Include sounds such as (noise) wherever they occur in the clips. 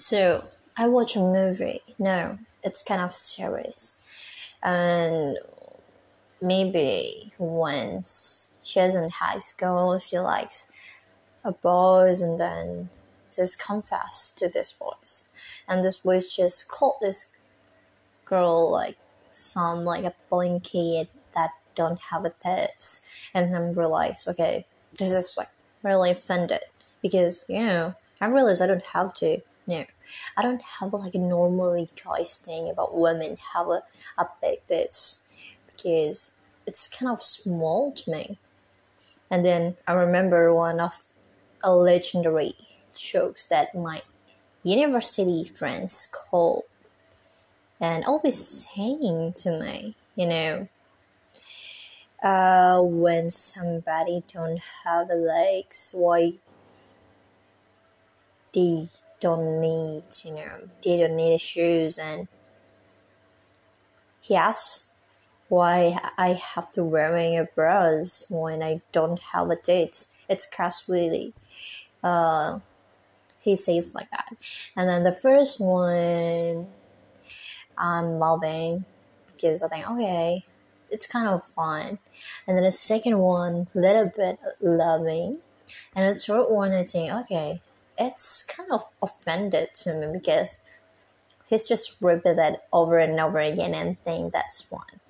So I watch a movie. No, it's kind of serious. And maybe once she's in high school, she likes a boys and then just confess to this boys. And this boys just called this girl like some like a blinky that don't have a tits and then realize okay this is like really offended because you know I realize I don't have to no. I don't have like a normally guys thing about women have a, a big tits because it's kind of small to me. And then I remember one of a legendary jokes that my university friends called and always saying to me, you know, uh, when somebody don't have legs, why they don't need, you know, they don't need shoes, and he asks why I have to wearing a bras when I don't have a date. It's casually, uh, he says like that, and then the first one I'm loving because I think okay, it's kind of fun. And then the second one, little bit loving, and the third one, I think okay, it's kind of offended to me because he's just repeated that over and over again and think that's fun.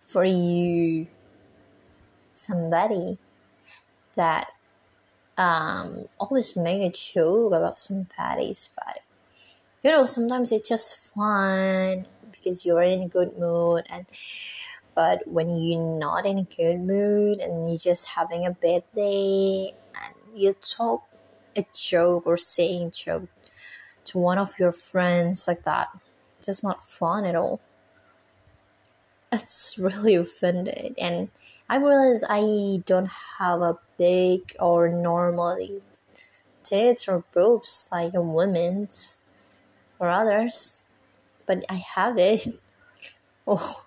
For you, somebody that um, always make a joke about somebody's body you know sometimes it's just fun because you're in a good mood and but when you're not in a good mood and you're just having a bad day and you talk a joke or saying joke to one of your friends like that just not fun at all it's (laughs) really offended and i realize i don't have a big or normally tits or boobs like a woman's or others, but I have it. (laughs) Oh,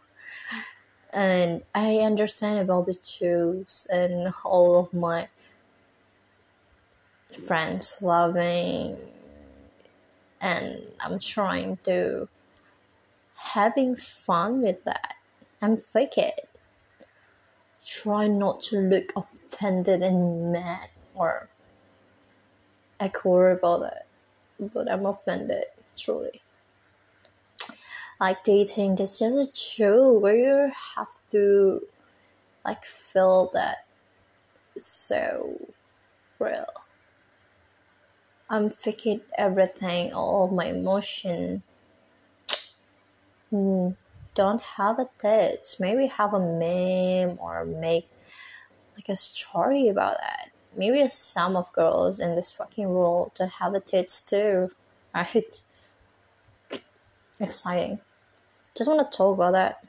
and I understand about the shoes and all of my friends loving, and I'm trying to having fun with that. I'm fake it. Try not to look offended and mad or I awkward about it, but I'm offended truly. Like dating, that's just a joke where you have to like feel that so real. I'm faking everything, all my emotion. Mm, don't have a tits. Maybe have a meme or make like a story about that. Maybe some of girls in this fucking world don't have a tits too, right? (laughs) exciting. Just want to talk about that.